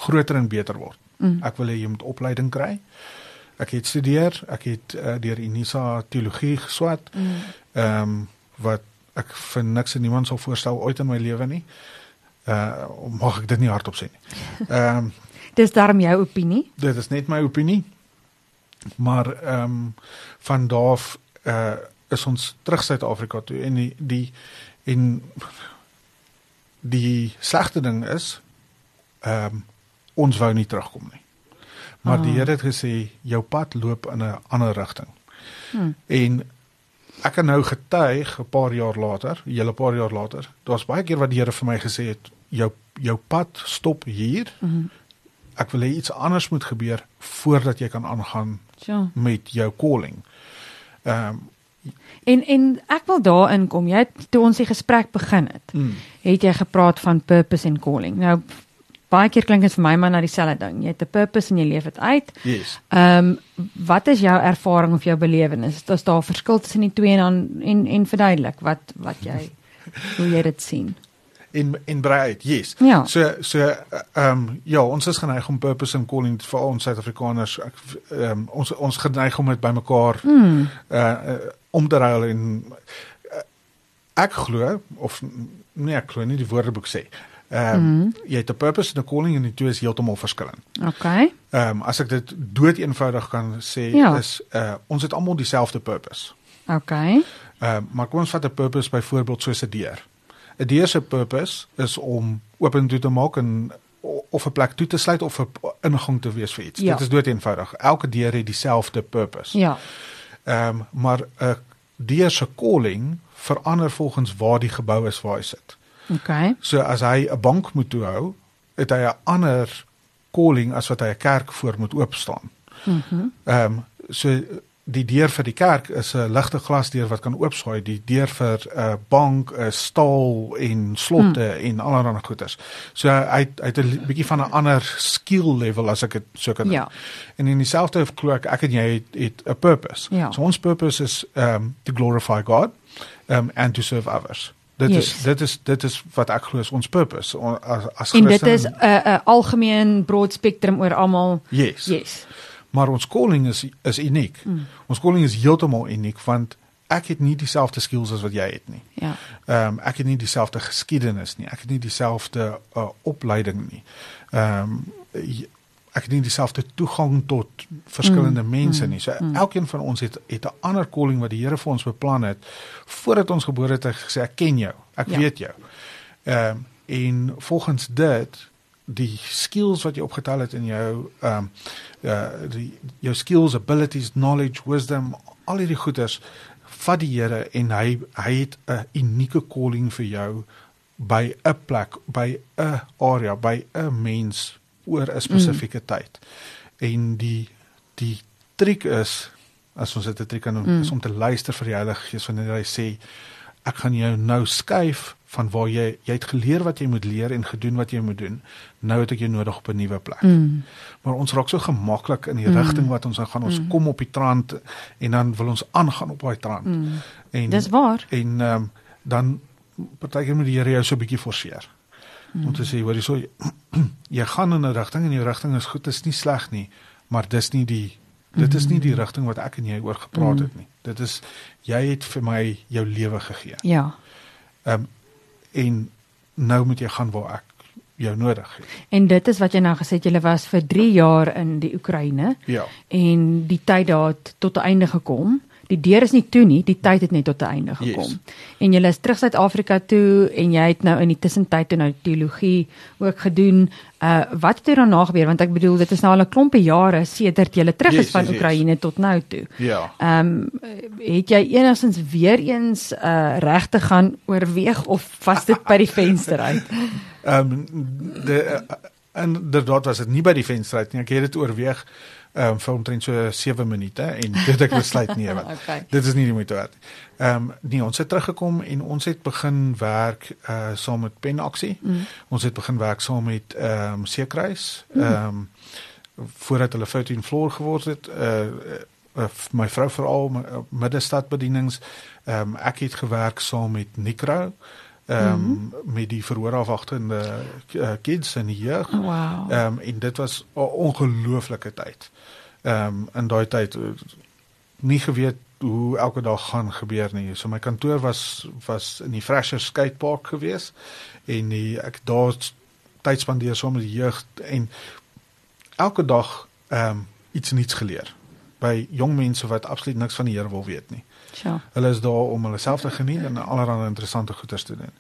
groter en beter word. Mm. Ek wil hê jy moet opleiding kry. Ek het studeer, ek het uh, deur Unisa teologie geswat. Mm. Ehm um, wat ek vir niks en niemand sal voorstel ooit in my lewe nie. Uh mag ek dit nie hardop sê nie. Ehm um, Dis daarom jou opinie? dit is net my opinie. Maar ehm um, van daar af uh is ons terug Suid-Afrika toe en die die en die slegte ding is ehm um, ons wou nie terugkom nie. Maar Ah. die Here het gesê jou pad loop in 'n ander rigting. Hmm. En ek kan nou getuig 'n paar jaar later, 'n hele paar jaar later. Daar's baie keer wat die Here vir my gesê het, jou jou pad stop hier. Mm Ek wil hê iets anders moet gebeur voordat jy kan aangaan ja. met jou calling. Ehm um, En en ek wil daarin kom. Jy het toe ons die gesprek begin het, mm, het jy gepraat van purpose en calling. Nou baie keer klink dit vir my maar na dieselfde ding. Jy het 'n purpose en jy leef dit uit. yes. Ehm um, wat is jou ervaring of jou belewenis? Is daar 'n verskil tussen die twee en dan en en verduidelik wat wat jy hoe jy dit sien? in in breed yes Ja. so so ehm um, ja ons is geneig om purpose and calling vir ons Suid-Afrikaners ek- ehm um, ons ons geneig om dit bymekaar Hmm. uh, om te ruil en uh, ek glo of nee ek glo nie die woordeboek sê ehm um, Mhm. jy het 'n purpose en 'n calling en die twee is heeltemal verskillend Okay. ehm um, as ek dit dood eenvoudig kan sê Ja. is uh ons het almal dieselfde purpose Okay. Ehm uh, maar kom ons vat 'n purpose byvoorbeeld soos 'n deur. 'n Deur se purpose is om oop toe te maak en of 'n plek toe te sluit of 'n ingang te wees vir iets. Ja. Dit is dood eenvoudig. Elke deur het dieselfde purpose. Ja. Ehm um, maar 'n deur se calling verander volgens waar die gebou is waar hy sit. Okay. So as hy 'n bank moet toehou, het hy 'n ander calling as wat hy 'n kerk voor moet oop staan. Mhm. Ehm um, so die deur vir die kerk is 'n ligte glasdeur wat kan oopswaai. Die deur vir 'n uh, bank is staal en slotte mm. en allerlei goeders. So hy het- hy het 'n bietjie van 'n ander skill level as ek dit so kan Ja. En in dieselfde glo ek en jy het, het 'n purpose. Ja. So ons purpose is um to glorify God um and to serve others. Dit Yes. is dit is dit is wat ek glo is ons purpose On- as as En dit Christen- is 'n uh, 'n uh, algemeen broad spectrum oor almal. yes. Yes. Maar ons calling is is uniek. Mm. Ons calling is heeltemal uniek want ek het nie dieselfde skills as wat jy het nie. Ja. Ehm um, ek het nie dieselfde geskiedenis nie. Ek het nie dieselfde uh, opleiding nie. Ehm um, ek het nie dieselfde toegang tot verskillende mm, mense mm, nie. So mm. elkeen van ons het het 'n ander calling wat die Here vir ons beplan het voordat ons gebore het. Hy het gesê ek ken jou. Ek Ja. weet jou. Ehm um, en volgens dit die skills wat jy opgetel het in jou ehm um, uh die jou skills, abilities, knowledge, wisdom, al hierdie goeders vat die Here en hy hy het 'n unieke calling vir jou by 'n plek, by 'n area, by 'n mens oor 'n spesifieke mm. tyd. En die die triek is as ons dit 'n triek kan noem, Mm. is om te luister vir die Heilige Gees wanneer hy sê ek gaan jou nou skuif van waar jy jy het geleer wat jy moet leer en gedoen wat jy moet doen. Nou het ek jou nodig op 'n nuwe plek. Mm. Maar ons raak so gemaklik in die Mm. rigting wat ons gaan. Ons Mm. kom op die trant en dan wil ons aangaan op daai trant. Mm. En Dis waar. en ehm um, dan partykeer moet die Here jou so 'n bietjie forceer. Mm. Om te sê hoor hierso jy gaan in 'n rigting en jou rigting is goed, is nie sleg nie, maar dis nie die dit is nie die rigting wat ek en jy oor gepraat Mm. het nie. Dit is jy het vir my jou lewe gegee. Ja. Ehm um, en nou moet jy gaan waar ek jou nodig het. En dit is wat jy nou gesê het jy was vir 3 jaar in die Oekraïne Ja. en die tyd daar het tot 'n einde gekom. Die deur is nie toe nie, die tyd het net tot 'n einde gekom. Yes. En jy is terug Suid-Afrika toe en jy het nou in die tussentyd toe nou teologie ook gedoen. Uh wat het toe daarna gebeur want ek bedoel dit is nou al 'n klompie jare sedert jy terug Yes, is van yes, yes. Oekraïne tot nou toe. Ja. Ehm um, het jy enigstens weer eens uh reg te gaan oorweeg of was dit by die venster uit? Ehm um, de uh, inderdaad was dit nie by die venster uit nie. Ek het dit oorweeg ehm um, vir omtrent so 7 minute en dit ek besluit nee wat. Okay. Dit is nie die moeite werd. Ehm um, nee, ons het teruggekom en ons het begin werk uh saam met Penaksie. Mm. Ons het begin werk saam met ehm um, Seekruis. Mm. Ehm um, voordat hulle 14 floor geword het. Uh, my vrou veral middestadbedienings. Ehm um, ek het gewerk saam met Nikro ehm um, Mhm. met die verhoorafwagtende uh, kids en die jeug. Oh, wow. Ehm um, en dit was 'n ongelooflike tyd. Ehm um, in daai tyd uh, nie geweet hoe elke dag gaan gebeur nie. So my kantoor was was in die Fresher skatepark gewees en die, ek daar tyd spandeer saam met die jeug en elke dag ehm um, iets nuuts geleer by jong mense wat absoluut niks van die Here wil weet nie. Tja. Hulle is daar om hulle self te geniet en allerlei interessante goeders te doen.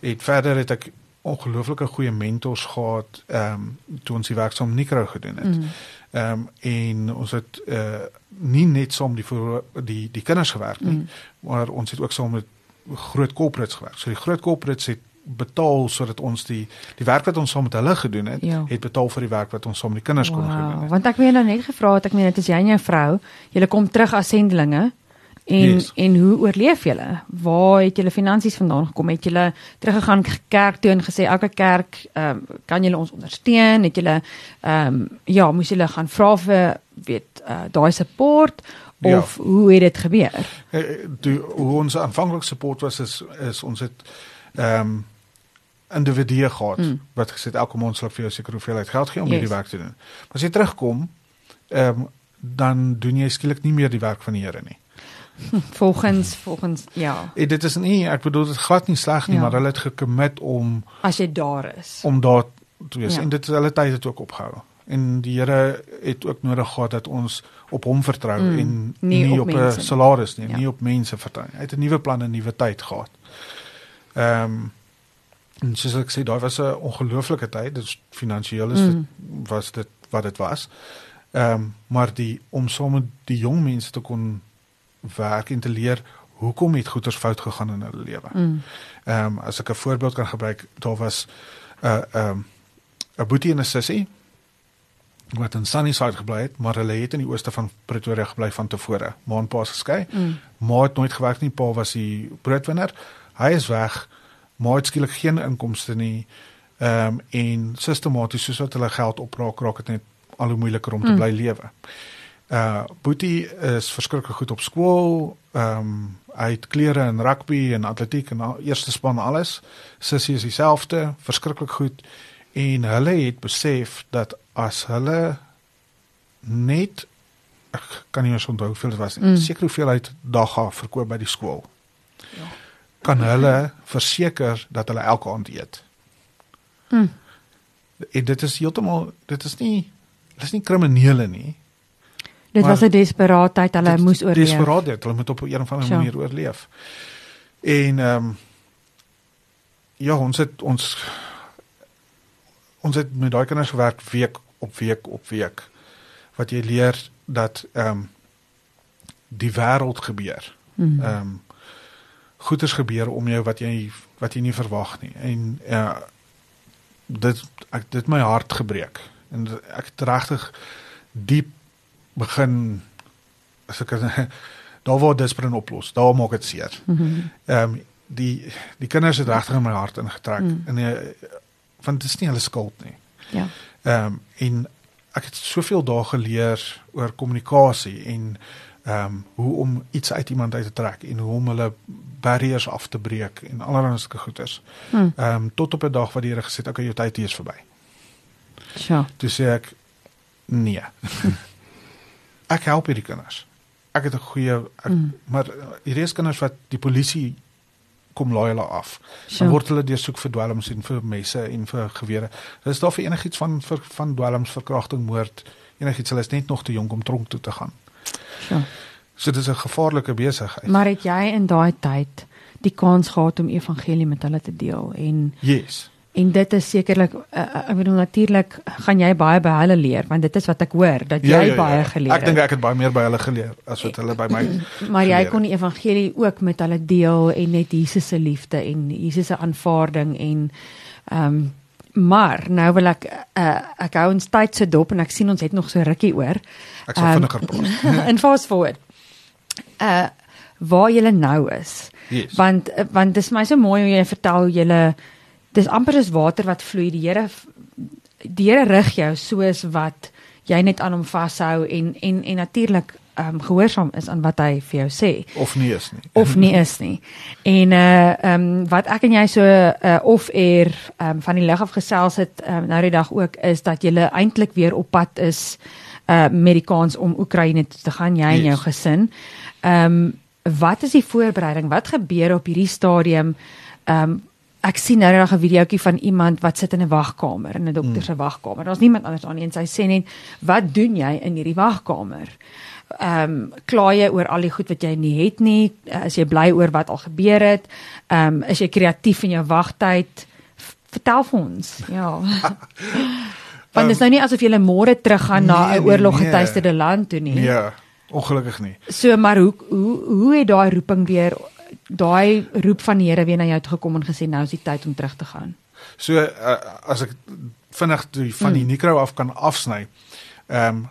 Het verder het ek ongelooflike goeie mentors gehad ehm um, toe ons die werk saam Nikro gedoen het. Mm. Ehm um, en ons het uh nie net saam die voor die die kinders gewerk nie, mm. maar ons het ook saam met groot corporates gewerk. So die groot corporates het betaal sodat ons die die werk wat ons saam met hulle gedoen het, ja. het betaal vir die werk wat ons saam met die kinders wow. kon gedoen het. Want ek weet nou net gevra het ek meen dit is jy en jou vrou, julle kom terug as sendelinge. En yes. en hoe oorleef julle? Waar het julle finansies vandaan gekom? Het julle teruggegaan kerk toe en gesê elke kerk ehm um, kan julle ons ondersteun? Het julle ehm um, ja, moes julle gaan vra vir weet uh, daai support of ja. hoe het dit gebeur? Die, hoe ons aanvanklik support was is is ons het ehm um, individue gehad mm. wat gesê elke maand sal vir jou seker hoeveelheid geld gee om yes. hierdie werk te doen. Maar as jy terugkom, ehm um, dan doen jy skielik nie meer die werk van die Here nie. Volgens volgens ja. En dit is nie ek bedoel dit glad nie sleg nie, ja. maar hulle het gekommit om as jy daar is. Om daar te wees. Ja. En dit is hulle tyd het ook opgehou. En die Here het ook nodig gehad dat ons op hom vertrou mm, en nie, nie op 'n salaris nie, ja. nie op mense vertrou. Hy het 'n nuwe plan en 'n nuwe tyd gehad. Ehm um, en soos ek sê, daai was 'n ongelooflike tyd. Dit finansiëel is mm. dit was dit wat dit was. Ehm um, maar die om sommer die jong mense te kon werk en te leer hoekom het goeders fout gegaan in hulle lewe. Mm. Ehm um, as ek 'n voorbeeld kan gebruik, daar was 'n uh, ehm um, 'n boetie en 'n sussie wat in Sunnyside gebly het, maar hulle het in die ooste van Pretoria gebly van tevore. Ma en pa is geskei. Mm. Ma het nooit gewerk nie, pa was die broodwinner. Hy is weg. Ma het skielik geen inkomste nie. Ehm um, en sistematies soos wat hulle geld opraak, raak dit net al hoe moeiliker om te mm. bly lewe. Uh Boetie is verskriklik goed op skool. Ehm um, hy het klere in rugby en atletiek en al, eerste span alles. Sissie is dieselfde, verskriklik goed. En hulle het besef dat as hulle net ek kan nie eens onthou hoeveel dit was nie. Mm. Seker hoeveelheid dagga verkoop by die skool. Ja. Kan hulle verseker dat hulle elke aand eet. Mm. En dit is heeltemal dit is nie dit is nie kriminele nie. Dit maar, was 'n desperaatheid, hulle dit, moes oorleef. Desperaatheid, hulle moet op 'n of ander manier oorleef. En ehm um, ja, ons het ons ons het met daai kinders gewerk week op week op week. Wat jy leer dat ehm um, die wêreld gebeur. Mhm. Ehm um, goeders gebeur om jou wat jy wat jy nie verwag nie. En ja uh, dit ek dit my hart gebreek. En ek het regtig diep begin as ek daar word despren oplos. Daar maak dit seer. Mhm. Ehm mm um, die die kinders het regtig in my hart ingetrek mm. en uh, want dit is nie hulle skuld nie. Ja. Ehm um, en ek het soveel dae geleer oor kommunikasie en ehm um, hoe om iets uit iemand uit te trek en hoe om hulle barrières af te breek en allerlei sulke goeters. Hmm. Ehm um, tot op 'n dag wat die Here gesê het ek jou tyd hier is verby. Ja. Dis sê ek nee. ek help hierdie kinders. Ek het 'n goeie ek, mm. maar hierdie is kinders wat die polisie kom laai hulle af. Sure. Dan word hulle deursoek vir dwelms en vir messe en vir gewere. Dit is daar vir enigiets van vir, van dwelms, verkrachting, moord, enigiets. Hulle is net nog te jonk om tronk toe te gaan. Ja. So dit is 'n gevaarlike besigheid. Maar het jy in daai tyd die kans gehad om evangelie met hulle te deel en Yes. En dit is sekerlik uh, ek bedoel natuurlik gaan jy baie by hulle leer want dit is wat ek hoor dat ja, jy ja, ja, baie geleer het. Ek dink ek het baie meer by hulle geleer as wat hulle by my. Maar jy kon die evangelie ook met hulle deel en net Jesus se liefde en Jesus se aanvaarding en ehm um, maar nou wil ek uh, ek hou ons tyd se dop en ek sien ons het nog so rukkie oor. Ek sal um, vinniger praat. en fast forward. Uh waar jy nou is. Yes. Want want dit is my so mooi hoe jy vertel jy dis amper soos water wat vloei. Die Here die Here rig jou soos wat jy net aan hom vashou en en en natuurlik ehm um, gehoorsaam is aan wat hy vir jou sê. Of nie is nie. Of nie is nie. En uh ehm um, wat ek en jy so uh of eer ehm um, van die lig af gesels het um, nou die dag ook is dat jy eintlik weer op pad is uh met die kans om Oekraïne toe te gaan jy yes. en jou gesin. Ehm um, wat is die voorbereiding? Wat gebeur op hierdie stadium? Ehm um, ek sien nou net 'n videoetjie van iemand wat sit in 'n wagkamer in 'n dokter se mm. wagkamer. Daar's niemand anders aan nie en sy sê net, "Wat doen jy in hierdie wagkamer?" Ehm um, kla jy oor al die goed wat jy nie het nie? Is jy bly oor wat al gebeur het? Ehm um, is jy kreatief in jou wagtyd? Vertel vir ons. Ja. Want dit is nou nie asof jy môre teruggaan na Nee, 'n nee, oorloggetuisterde land toe nie. Nee, ongelukkig nie. So maar hoe hoe hoe het daai roeping weer daai roep van die Here weer na jou toe gekom en gesê nou is die tyd om terug te gaan. So uh, as ek vinnig die van die Mm. Nikro af kan afsny. Ehm um,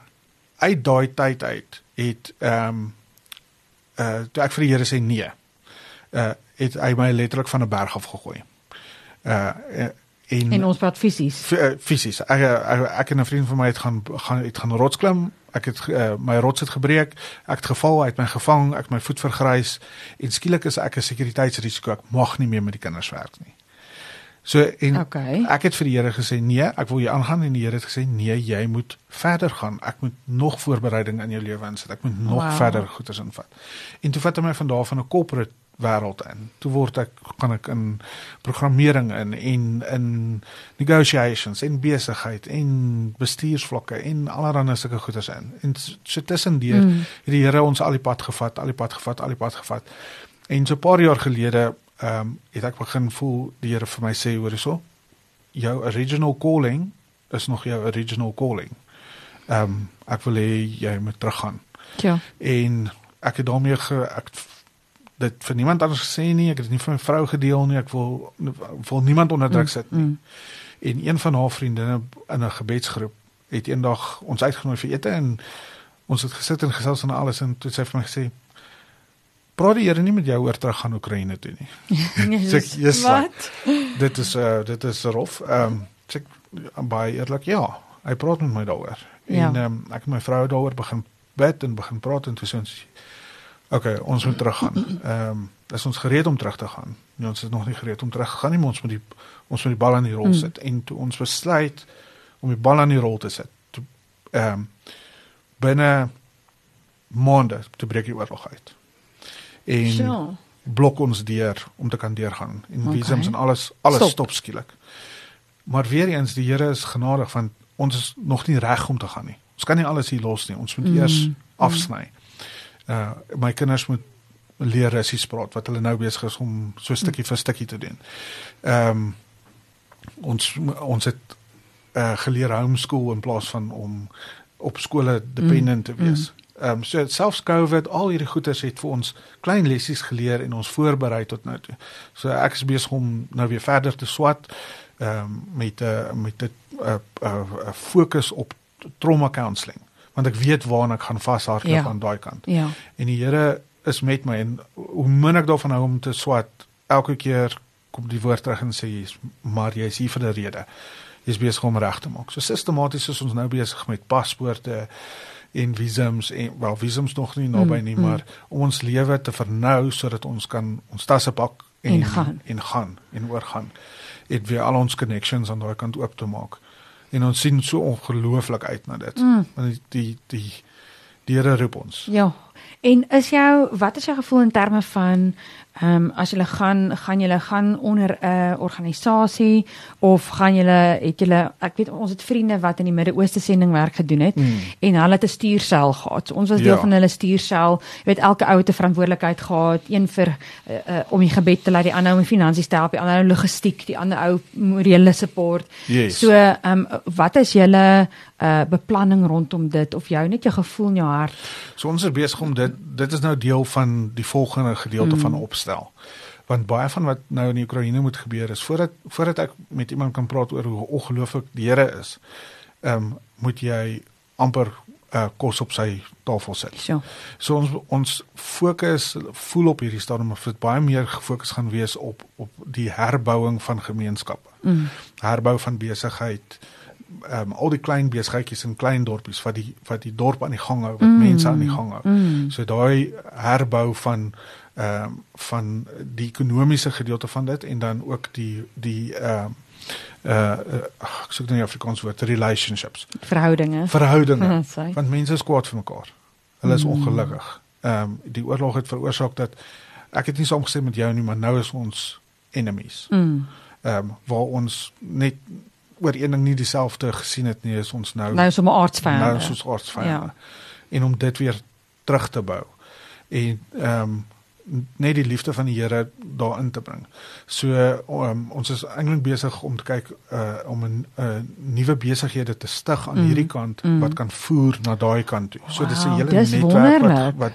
uit daai tyd uit het ehm um, uh toe ek vir die Here sê nee. Uh het hy my letterlik van 'n berg af gegooi. Uh en En ons praat fisies. Fisies. Ek, ek ek en 'n vriend van my het gaan gaan het gaan rots klim. Ek het uh, my rots het gebreek. Ek het geval, hy het my gevang, ek het my voet vergrys en skielik is ek 'n sekuriteitsrisiko. Ek mag nie meer met die kinders werk nie. So en Okay. ek het vir die Here gesê nee, ek wil hier aangaan en die Here het gesê nee, jy moet verder gaan. Ek moet nog voorbereiding in jou lewe insit. Ek moet nog Wow. verder goeders invat. En toe vat hy my van daar van 'n corporate wêreld in. Toe word ek gaan ek in programmering in en in negotiations en besigheid en bestuursvlakke en allerlei sulke goeders in. En so tussendeur Mm. het die Here ons al die pad gevat, al die pad gevat, al die pad gevat. En so 'n paar jaar gelede ehm um, het ek begin voel die Here vir my sê hoor hierso, jou original calling is nog jou original calling. Ehm um, ek wil hê jy moet teruggaan. Ja. En ek het daarmee ge, ek dit vir niemand anders gesê nie, ek het dit nie vir my vrou gedeel nie, ek wil wil niemand onder druk sit nie. Mm. En een van haar vriendinne in 'n gebedsgroep het eendag ons uitgenooi vir ete en ons het gesit en gesels en alles en toe het sy vir my gesê praat die Here nie met jou oor terug gaan Oekraïne toe nie. Sê ek, "Yes, Wat? dit is uh dit is rof. Ehm um, sê baie eerlik ja, hy praat met my daaroor. Ja. En ehm um, ek en my vrou daaroor begin bid en begin praat en toe sê ons okay, ons moet teruggaan. Ehm um, is ons gereed om terug te gaan? Nee, ons is nog nie gereed om terug te gaan nie, maar ons moet die ons moet die bal aan die rol Mm. sit en toe ons besluit om die bal aan die rol te sit. Toe ehm um, binne maande te breek die oorlog uit. En So. blok ons deur om te kan deurgaan en Okay. visums en alles alles Stop. stop, skielik. Maar weer eens die Here is genadig want ons is nog nie reg om te gaan nie. Ons kan nie alles hier los nie. Ons moet Mm, mm. eers mm. Uh my kinders moet leer Russies praat wat hulle nou besig is om so stukkie vir stukkie te doen. Ehm um, ons ons het uh geleer homeschool in plaas van om op skole dependent te wees. Ehm um, so selfs COVID, al hierdie goeders het vir ons klein lessies geleer en ons voorberei tot nou toe. So ek is besig om nou weer verder te swat ehm um, met 'n uh, met 'n uh, uh, uh, fokus op trauma counselling want ek weet waarna ek gaan vashardloop Ja. aan daai kant. Ja. En die Here is met my en hoe min ek daarvan hou om te swat, elke keer kom die woord terug en sê jy's maar jy's hier vir 'n rede. Jy's besig om reg te maak. So sistematies is ons nou besig met paspoorte en visums en wel visums nog nie naby Mm, nie, mm. maar om ons lewe te vernou sodat ons kan ons tasse pak en En gaan. en gaan en oorgaan. Het weer al ons connections aan daai kant oop te maak. En ons sien so ongelooflik uit na dit. Mm. Want die die die die Here roep ons. Ja. En is jou wat is jou gevoel in terme van ehm um, as jy gaan gaan jy gaan onder 'n organisasie of gaan jy het jy ek weet ons het vriende wat in die Midde-Ooste sending werk gedoen het Mm. en hulle het 'n stuursel gehad. So ons was deel Ja. van hulle stuursel. Jy weet elke ou het 'n verantwoordelikheid gehad, een vir uh, uh, om die gebed te lei, die ander om die finansies te help, die ander ou logistiek, die ander ou morele support. Yes. So ehm um, wat is julle uh, beplanning rondom dit of jou net jou gevoel in jou hart? So ons is besig om dit dit is nou deel van die volgende gedeelte Mm. van opstel. Want baie van wat nou in Oekraïne moet gebeur is voordat voordat ek met iemand kan praat oor hoe ongelooflik die Here is, ehm um, moet jy amper uh, kos op sy tafel sit. So. So ons ons fokus voel op hierdie stadium of dit baie meer gefokus gaan wees op op die herbouing van gemeenskappe. Mm. Herbou van besigheid, ehm um, al die klein besigheidjies in klein dorpies wat die wat die dorp aan die gang hou, wat Mm. mm. mense aan die gang hou. Mm. So daai herbou van ehm um, van die ekonomiese gedeelte van dit en dan ook die die ehm um, uh, uh ek soek nou die Afrikaans woord relationships. Verhoudinge. Verhoudinge. Want mense is kwaad vir mekaar. Hulle is Mm. ongelukkig. Ehm um, die oorlog het veroorsaak dat ek het nie saamgestem met jou nie, maar nou is ons enemies. Mm. Ehm um, waar ons net oor een ding nie dieselfde gesien het nie, is ons nou Nou sommer aardsvyande. nou is ons aardsvyande. Ja. En om dit weer terug te bou. En ehm um, net die liefde van die Here daarin te bring. So um, ons is eintlik besig om te kyk uh om 'n uh, nuwe besighede te stig aan mm. hierdie kant mm. wat kan voer na daai kant toe. So wow, dis 'n hele netwerk wat, wat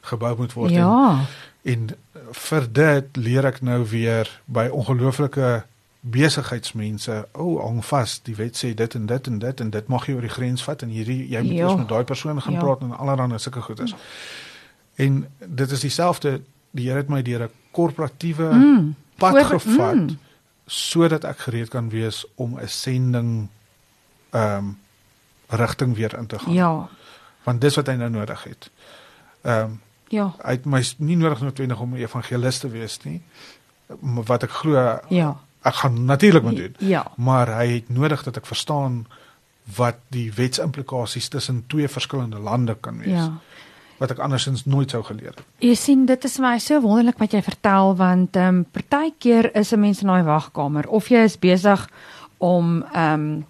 gebou moet word. Ja. En, en vir dit leer ek nou weer by ongelooflike besigheidsmense, o, oh, hang vas, die wet sê dit en dit en dit en dit mag jy oor die grens vat en hierdie jy moet eers met daai persoon gaan jo. praat en allerlei sulke goeders. En dit is dieselfde, die Here het my deur 'n korporatiewe mm, pad voor, gevat mm. sodat ek gereed kan wees om 'n sending ehm um, rigting weer in te gaan. Ja. Want dis wat hy nou nodig het. Ehm um, ja. Hy het my nie nodig noodwendig om 'n evangelis te wees nie. Wat ek glo Ja ek gaan natuurlik moet doen. Ja. Maar hy het nodig dat ek verstaan wat die wetsimplikasies tussen twee verskillende lande kan wees. Ja. Wat ek andersins nooit sou geleer het. Jy sien dit is vir my so wonderlik wat jy vertel want ehm um, partykeer is 'n mens in daai wagkamer of jy is besig om ehm um,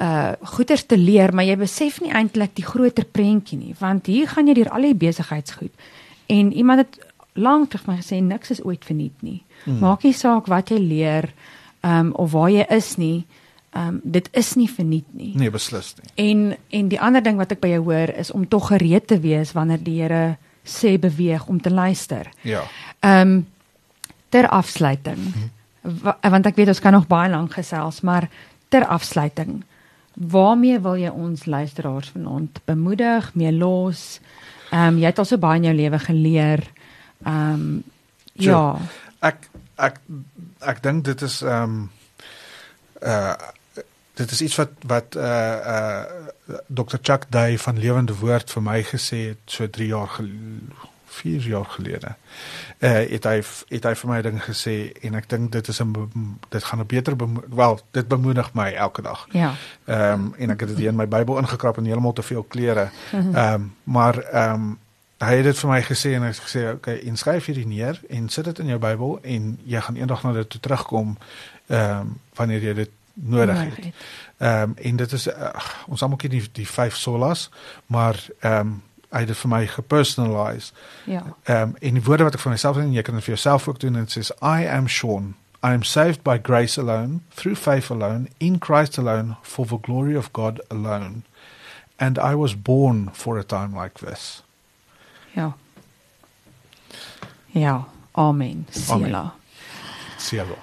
uh goeders te leer, maar jy besef nie eintlik die groter prentjie nie, want hier gaan jy deur al die besigheidsgoed. En iemand het lank terug my gesê niks is ooit verniet nie. Hmm. Maak nie saak wat jy leer um, of waar jy is nie. Um, dit is nie verniet nie. Nee, beslis nie. En en die ander ding wat ek by jou hoor is om tog gereed te wees wanneer die Here sê beweeg om te luister. Ja. Ehm um, ter afsluiting. Hmm. Want ek weet ons kan nog baie lank gesels, maar ter afsluiting. Waarmee wil jy ons luisteraars vanaand bemoedig, mee los? Ehm um, jy het al so baie in jou lewe geleer. Ehm um, ja. Ek ek ek dink dit is ehm um, uh dit is iets wat wat uh uh Dr Chuck Day van Lewende Woord vir my gesê het so 3 jaar gelede 4 jaar gelede. Uh het hy het hy vir my ding gesê en ek dink dit is 'n dit gaan 'n beter wel dit bemoedig my elke dag. Ja. Ehm um, en ek het dit in my Bybel ingekrap en heeltemal te veel klere. Ehm um, maar ehm um, hy het dit vir my gesê en hy het gesê okay, inskryf hierdie neer en sit dit in jou Bybel en jy gaan eendag na dit toe terugkom ehm um, wanneer jy dit nodig het. Ehm um, en dit is uh, ons almal ken die die vyf solas, maar ehm um, hy het dit vir my gepersonalize. Ja. Ehm um, en die woorde wat ek vir myself sê en jy kan dit vir jouself ook doen en sê I am Sean. I am saved by grace alone, through faith alone, in Christ alone, for the glory of God alone. And I was born for a time like this. Ja. Ja, amen. Sela. Sela.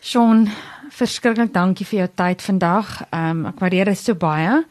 Sean, verskriklik dankie vir jou tyd vandag. Ehm um, ek waardeer dit so baie.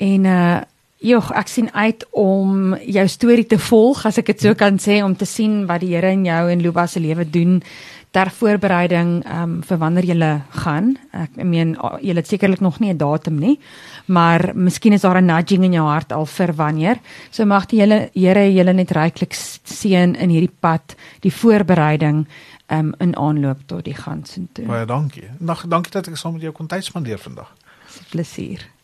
En uh joh, ek sien uit om jou storie te volg, as ek dit so kan sê, om te sien wat die Here in jou en Luba se lewe doen ter voorbereiding ehm um, vir wanneer jy gaan. Ek meen jy het sekerlik nog nie 'n datum nie, maar miskien is daar 'n nudging in jou hart al vir wanneer. So mag die hele Here julle net ryklik seën in hierdie pad, die voorbereiding um, in aanloop tot die gaan sin toe. Baie dankie. Nog dankie dat ek saam met jou kon tyd spandeer vandag. Dis 'n plesier.